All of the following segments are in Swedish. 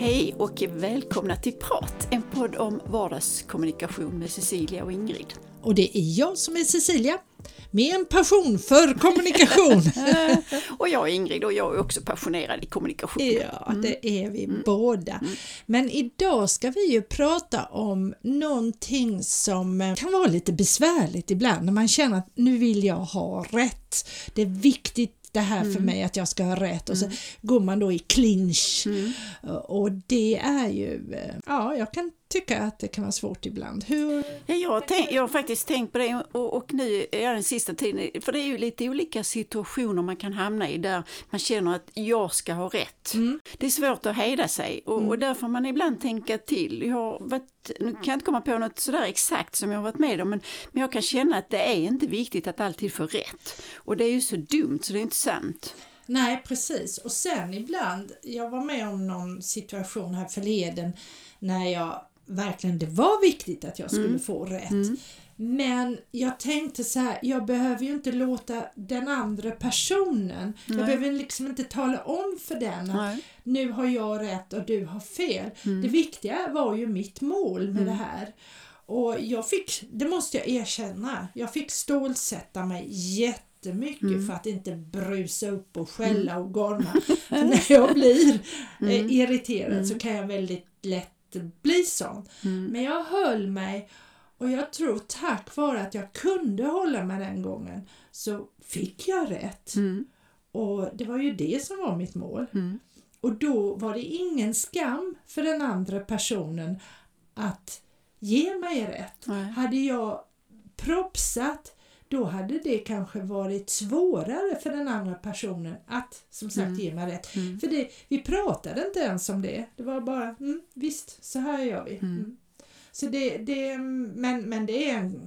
Hej och välkomna till Prat, en podd om vardagskommunikation med Cecilia och Ingrid. Och det är jag som är Cecilia med en passion för kommunikation. och jag är Ingrid och jag är också passionerad i kommunikation. Ja, mm. det är vi mm. båda. Mm. Men idag ska vi ju prata om någonting som kan vara lite besvärligt ibland när man känner att nu vill jag ha rätt. Det är viktigt det här mm. för mig att jag ska ha rätt och så mm. går man då i clinch mm. och det är ju, eh, ja jag kan tycka att det kan vara svårt ibland. Hur? Ja, jag, har tänkt, jag har faktiskt tänkt på det och, och nu är den sista tiden, för det är ju lite olika situationer man kan hamna i där man känner att jag ska ha rätt. Mm. Det är svårt att hejda sig och, mm. och där får man ibland tänka till. Jag har varit, nu kan jag inte komma på något sådär exakt som jag har varit med om men, men jag kan känna att det är inte viktigt att alltid få rätt. Och det är ju så dumt så det är inte sant. Nej precis och sen ibland, jag var med om någon situation här förleden när jag verkligen det var viktigt att jag skulle mm. få rätt. Mm. Men jag tänkte så här, jag behöver ju inte låta den andra personen, Nej. jag behöver liksom inte tala om för den att Nej. nu har jag rätt och du har fel. Mm. Det viktiga var ju mitt mål med mm. det här. Och jag fick, det måste jag erkänna, jag fick stålsätta mig jättemycket mm. för att inte brusa upp och skälla och gorma. när jag blir eh, mm. irriterad så kan jag väldigt lätt bli sån. Mm. Men jag höll mig och jag tror tack vare att jag kunde hålla mig den gången så fick jag rätt. Mm. Och det var ju det som var mitt mål. Mm. Och då var det ingen skam för den andra personen att ge mig rätt. Nej. Hade jag propsat då hade det kanske varit svårare för den andra personen att som sagt mm. ge mig rätt. Mm. För det, vi pratade inte ens om det. Det var bara, mm, visst, så här gör vi. Mm. mm. Så det, det, men, men det är en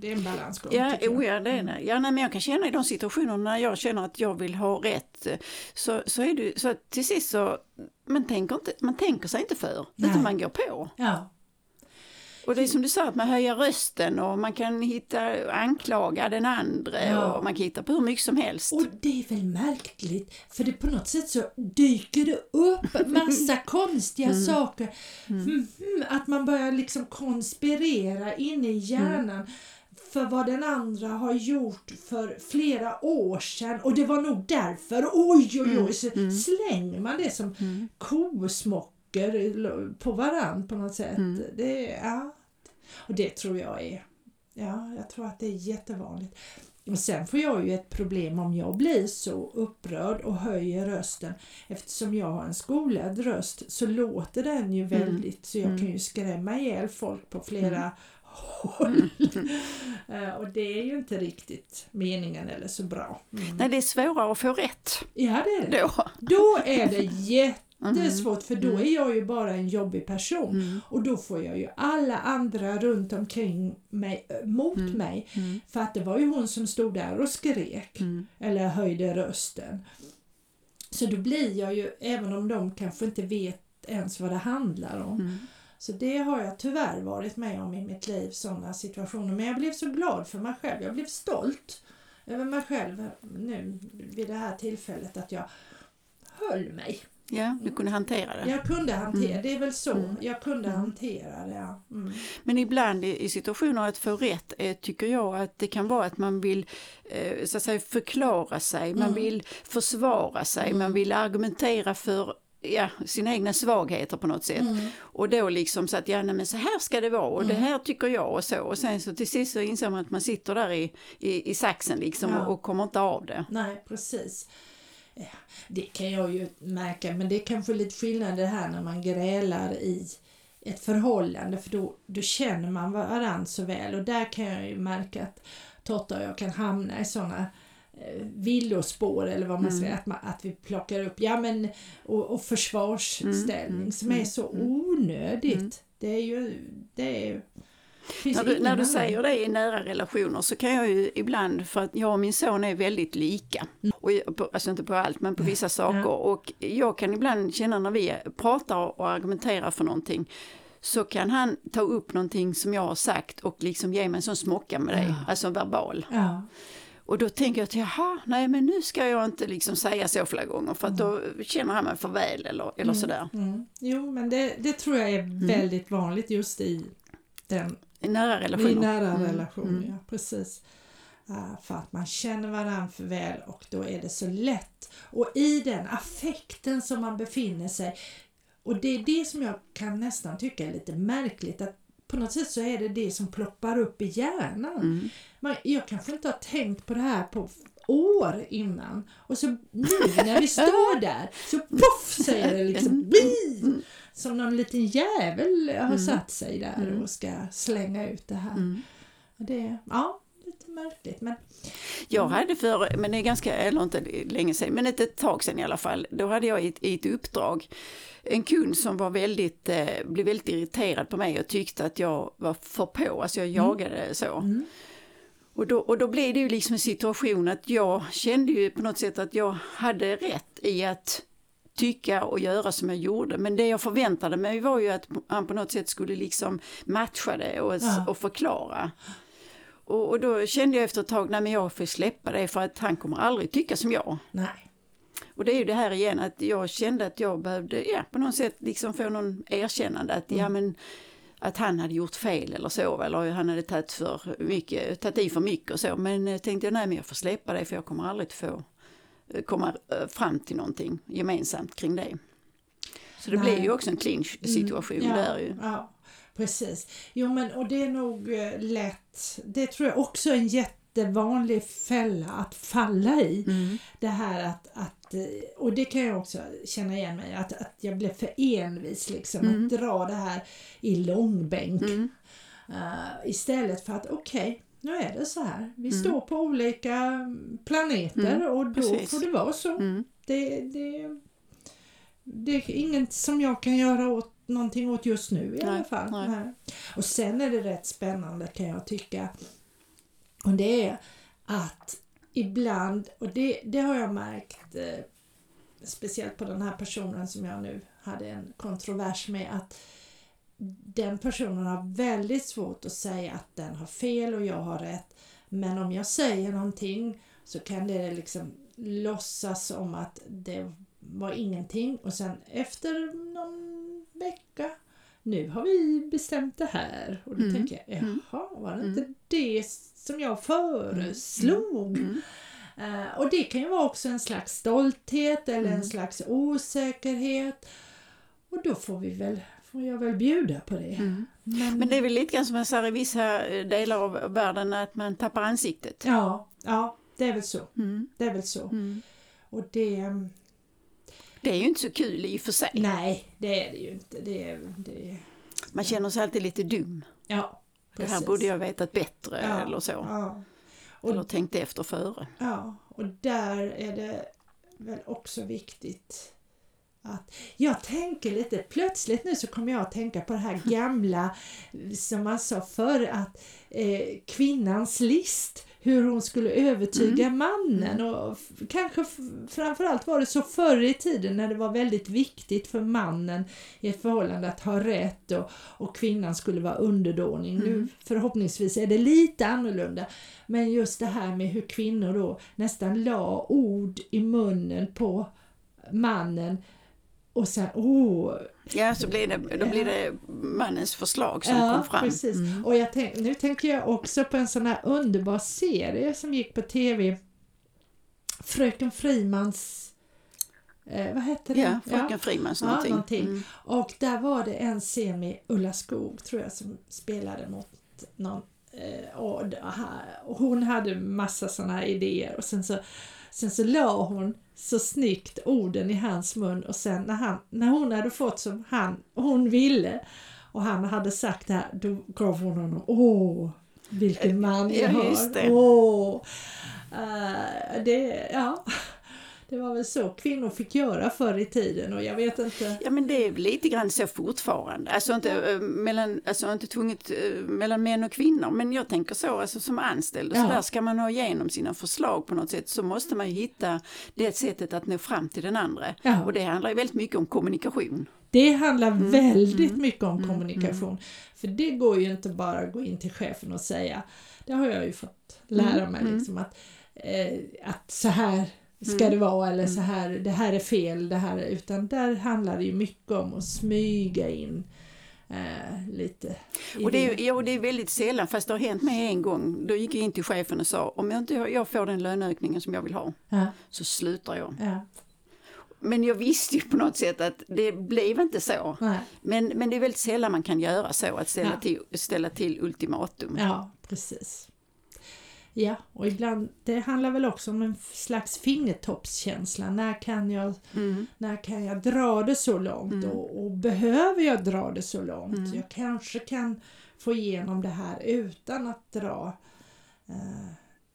det är en balansgång. Ja, oh ja, det är det. Ja, nej, men jag kan känna i de situationerna när jag känner att jag vill ha rätt så, så är det så till sist så man tänker, inte, man tänker sig inte för nej. utan man går på. Ja. Och det är som du sa, att man höjer rösten och man kan hitta anklaga den andra ja. och man kan hitta på hur mycket som helst. Och det är väl märkligt, för det på något sätt så dyker det upp massa konstiga mm. saker. Mm. Mm, att man börjar liksom konspirera inne i hjärnan mm. för vad den andra har gjort för flera år sedan och det var nog därför, oj oj oj, mm. så mm. slänger man det som mm. kosmockor på varann på något sätt. Mm. Det, ja, och det tror jag är, ja, jag tror att det är jättevanligt. Men sen får jag ju ett problem om jag blir så upprörd och höjer rösten. Eftersom jag har en skolad röst så låter den ju mm. väldigt mm. så jag mm. kan ju skrämma ihjäl folk på flera mm. håll. Mm. och det är ju inte riktigt meningen eller så bra. Mm. Nej, det är svårare att få rätt. Ja, det är det. Då, då är det jätte det är svårt för då är jag ju bara en jobbig person mm. och då får jag ju alla andra runt omkring mig eh, mot mm. mig. Mm. För att det var ju hon som stod där och skrek mm. eller höjde rösten. Så då blir jag ju, även om de kanske inte vet ens vad det handlar om. Mm. Så det har jag tyvärr varit med om i mitt liv, sådana situationer. Men jag blev så glad för mig själv. Jag blev stolt över mig själv nu vid det här tillfället att jag höll mig. Ja, du kunde hantera det. Jag kunde hantera mm. det, är väl så. Mm. Jag kunde mm. hantera det. Ja. Mm. Men ibland i, situationer att få rätt eh, tycker jag att det kan vara att man vill eh, så att säga, förklara sig, man mm. vill försvara sig, man vill argumentera för ja, sina egna svagheter på något sätt. Mm. Och då liksom så att ja, nej, men så här ska det vara och mm. det här tycker jag och så. Och sen så till sist så inser man att man sitter där i, i, i saxen liksom ja. och, och kommer inte av det. Nej, precis det kan jag ju märka, men det är kanske lite skillnad det här när man grälar i ett förhållande för då, då känner man varandra så väl och där kan jag ju märka att Totta och jag kan hamna i sådana eh, villospår eller vad man mm. säger, att, man, att vi plockar upp ja, men, och, och försvarsställning mm. som är mm. så mm. onödigt. Mm. Det är ju, det är när du, när du säger det i nära relationer så kan jag ju ibland, för att jag och min son är väldigt lika, mm. och, alltså inte på allt men på vissa saker, och jag kan ibland känna när vi pratar och argumenterar för någonting så kan han ta upp någonting som jag har sagt och liksom ge mig en sån smocka med det, ja. alltså verbal. Ja. Och då tänker jag att jaha, nej men nu ska jag inte liksom säga så flera gånger för att då känner han mig för väl eller, eller sådär. Mm. Jo men det, det tror jag är väldigt vanligt just i den I nära relationer. i nära relationer. Ja, precis. Uh, för att man känner varandra för väl och då är det så lätt. Och i den affekten som man befinner sig och det är det som jag kan nästan tycka är lite märkligt att på något sätt så är det det som ploppar upp i hjärnan. Mm. Man, jag kanske inte har tänkt på det här på år innan och så nu när vi står där så poff säger det liksom bi! Som någon liten jävel har satt sig där och ska slänga ut det här. Mm. Det, ja, lite märkligt men Jag hade för, men det är ganska, eller inte länge sedan, men ett, ett tag sedan i alla fall, då hade jag i ett, i ett uppdrag en kund som var väldigt, eh, blev väldigt irriterad på mig och tyckte att jag var för på, alltså jag jagade så. Och då, och då blev det ju liksom en situation att jag kände ju på något sätt att jag hade rätt i att tycka och göra som jag gjorde. Men det jag förväntade mig var ju att han på något sätt skulle liksom matcha det och, Ja. och förklara. Och, och då kände jag efter ett tag, nej men jag får släppa det för att han kommer aldrig tycka som jag. nej. Och det är ju det här igen att jag kände att jag behövde, ja på något sätt liksom få någon erkännande att ja men att han hade gjort fel eller så eller han hade tagit för mycket, tagit i för mycket och så. Men eh, tänkte jag nej men jag får släppa det för jag kommer aldrig att få komma eh, fram till någonting gemensamt kring det. Så det Nej. blir ju också en clinch situation ja, där ju. Ja, precis. Jo men och det är nog eh, lätt, det tror jag också är en jättevanlig fälla att falla i. Mm. Det här att, att, eh, och det kan jag också känna igen mig att, att jag blev för envis liksom Mm. att dra det här i långbänk. Mm. Eh, istället för att okej, nu är det så här. Vi Mm. står på olika planeter och då precis. får det vara så. Mm. Det, det, det är inget som jag kan göra åt någonting åt just nu i alla Nej, fall. nej. Nej. Och sen är det rätt spännande kan jag tycka. Och det är att ibland, och det, det har jag märkt eh, speciellt på den här personen som jag nu hade en kontrovers med att den personen har väldigt svårt att säga att den har fel och jag har rätt. Men om jag säger någonting så kan det liksom låtsas som att det var ingenting och sen efter någon vecka nu har vi bestämt det här och då Mm. tänker jag, Mm. jaha, var det inte det som jag föreslog? Mm. Eh, och det kan ju vara också en slags stolthet eller en Mm. slags osäkerhet. Och då får vi väl, får jag väl bjuda på det. Mm. Men, Men det är väl lite grann som man säger i vissa eh, delar av världen att man tappar ansiktet. ja, ja, det är väl så. Mm. Det är väl så. Mm. Och det, Det är ju inte så kul i och för sig. nej, det är det ju inte. Det, är- det, Man känner sig alltid lite dum. ja, Det här precis. borde jag vetat bättre Ja, eller så. Ja. Och Eller tänkt efter före. Ja, och där är det väl också viktigt att jag tänker lite, plötsligt nu så kommer jag att tänka på det här gamla som man sa förr att eh, kvinnans list, hur hon skulle övertyga mannen. Och f- kanske framförallt var det så förr i tiden när det var väldigt viktigt för mannen i ett förhållande att ha rätt och, och kvinnan skulle vara underdåning. Nu förhoppningsvis är det lite annorlunda. Men just det här med hur kvinnor då nästan la ord i munnen på mannen och sen, åh, Ja, så blir det, då blir det mannens förslag som kom fram. precis. Mm. Och jag tänk, nu tänker jag också på en sån här underbar serie som gick på tv. Fröken Frimans, eh, vad hette den? Ja, Fröken Frimans Ja, någonting. någonting. Mm. Och där var det en scen med Ulla Skog tror jag som spelade mot någon eh, och, det här- och hon hade massa sådana här idéer och sen så, sen så la hon så snyggt orden i hans mun och sen när, han, när hon hade fått som han, hon ville och han hade sagt det här då gav hon honom åh vilken man jag Ja, har. Åh. Eh, det, ja. Det var väl så kvinnor fick göra förr i tiden och jag vet inte. Ja men det är lite grann så fortfarande. Alltså inte, eh, mellan, alltså inte tvunget eh, mellan män och kvinnor. Men jag tänker så, alltså som anställd och Ja. så där ska man ha igenom sina förslag på något sätt så måste man ju hitta det sättet att nå fram till den andra. Ja. Och det handlar ju väldigt mycket om kommunikation. Det handlar Mm. väldigt mycket om kommunikation. För det går ju inte bara att gå in till chefen och säga, det har jag ju fått lära Mm. mig liksom att eh, att så här ska Mm. det vara eller så här, det här är fel, det här, utan där handlar det ju mycket om att smyga in eh, lite Och det, är, ja, och det är väldigt sällan, fast det har hänt mig en gång. Då gick jag in till chefen och sa om jag inte jag får den löneökningen som jag vill ha Ja, så slutar jag. ja, Men jag visste ju på något sätt att det blev inte så. nej, Men, men det är väldigt sällan man kan göra så, att ställa, Ja. till, ställa till ultimatum. ja, precis. Ja, och ibland, det handlar väl också om en slags fingertoppskänsla. När kan jag, Mm. när kan jag dra det så långt och, och behöver jag dra det så långt? Mm. Jag kanske kan få igenom det här utan att dra eh,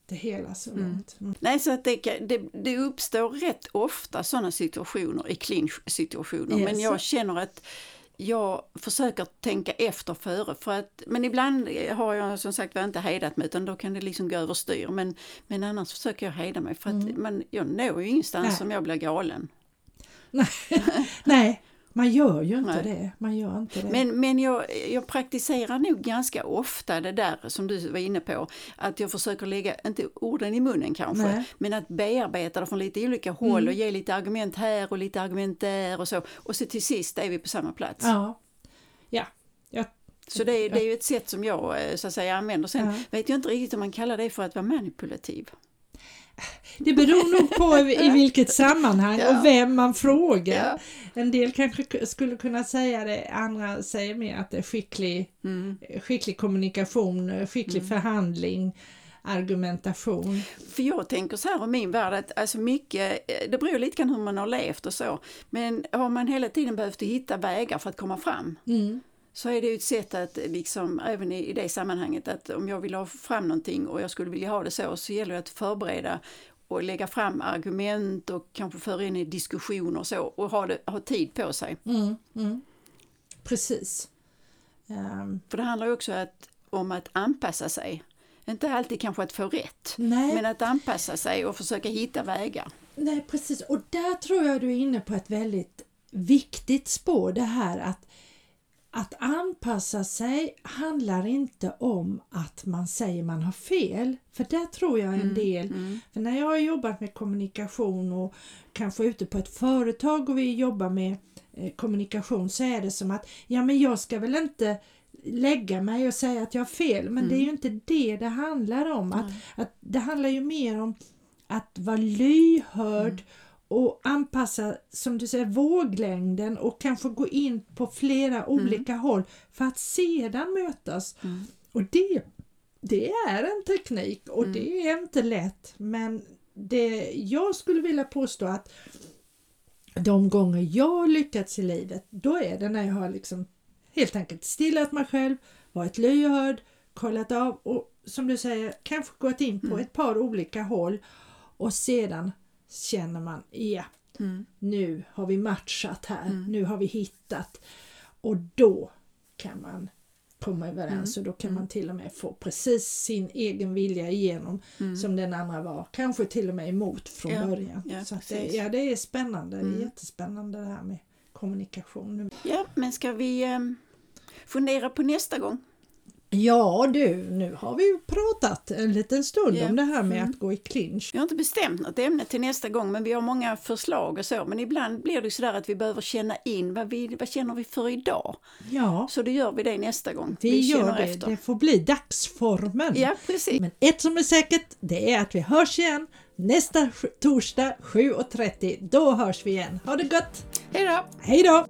det hela så Mm. långt. Mm. Nej, så att det, det, det uppstår rätt ofta sådana situationer i clinch-situationer. Yes. Men jag känner att jag försöker tänka efter före. För att, men ibland har jag som sagt var inte hejdat mig utan då kan det liksom gå överstyr. Men, men annars försöker jag hejda mig för att man, jag når ju ingenstans Mm. Nej. om jag blir galen. Nej, man gör ju inte Nej. det. Man gör inte det. Men, men jag, jag praktiserar nog ganska ofta det där som du var inne på. Att jag försöker lägga, inte orden i munnen kanske, Nej. men att bearbeta det från lite olika håll och ge lite argument här och lite argument där och så. Och så till sist är vi på samma plats. Ja, ja. Jag, Så det, är- det är ju ett sätt som jag eh, så att säga använder. Sen Ja. vet jag inte riktigt om man kallar det för att vara manipulativ. Det beror nog på i vilket sammanhang Ja. och vem man frågar. Ja. En del kanske skulle kunna säga det, andra säger mer att det är skicklig, Mm. skicklig kommunikation, skicklig förhandling, argumentation. För jag tänker så här om min värld att alltså mycket, eh, det beror lite grann hur man har levt och så. Men har man hela tiden behövt hitta vägar för att komma fram Mm. Så är det ju ett sätt att liksom, även i, i det sammanhanget, att om jag vill ha fram någonting och jag skulle vilja ha det så, så gäller det att förbereda och lägga fram argument och kanske föra in i diskussioner och så och ha, det, ha tid på sig. Mm. Mm. Precis. Ehm, För det handlar ju också att, om att anpassa sig. Inte alltid kanske att få rätt, nej, men att anpassa sig och försöka hitta vägar. nej, precis. Och där tror jag du är inne på ett väldigt viktigt spår. Det här att att anpassa sig handlar inte om att man säger man har fel. För där tror jag en del, för när jag har jobbat med kommunikation och kanske ute på ett företag och vi jobbar med eh, kommunikation så är det som att ja men jag ska väl inte lägga mig och säga att jag har fel. Men det är ju inte det det handlar om. Att, att det handlar ju mer om att vara lyhörd och anpassa, som du säger, våglängden och kanske gå in på flera olika håll för att sedan mötas. Och det, det är en teknik och det är inte lätt men det, jag skulle vilja påstå att de gånger jag har lyckats i livet, då är det när jag har liksom helt enkelt stillat mig själv, varit lyhörd, kollat av och som du säger kanske gått in på ett par olika håll och sedan känner man, ja, nu har vi matchat här, nu har vi hittat. Och då kan man komma överens och då kan man till och med få precis sin egen vilja igenom som den andra var, kanske till och med emot från Ja, början. ja, Så det, ja, det är spännande, det är jättespännande det här med kommunikation. Ja, men ska vi ehm, fundera på nästa gång? Ja du, nu har vi ju pratat en liten stund Ja. om det här med att gå i clinch. Vi har inte bestämt något ämne till nästa gång, men vi har många förslag och så. Men ibland blir det så där att vi behöver känna in vad, vi, vad känner vi för idag? Ja, Så då gör vi det nästa gång. vi, gör det. efter. Det får bli dagsformen. Ja, precis. Men ett som är säkert, det är att vi hörs igen nästa torsdag 7.30. Då hörs vi igen. Ha det gott! Hej då! Hej då!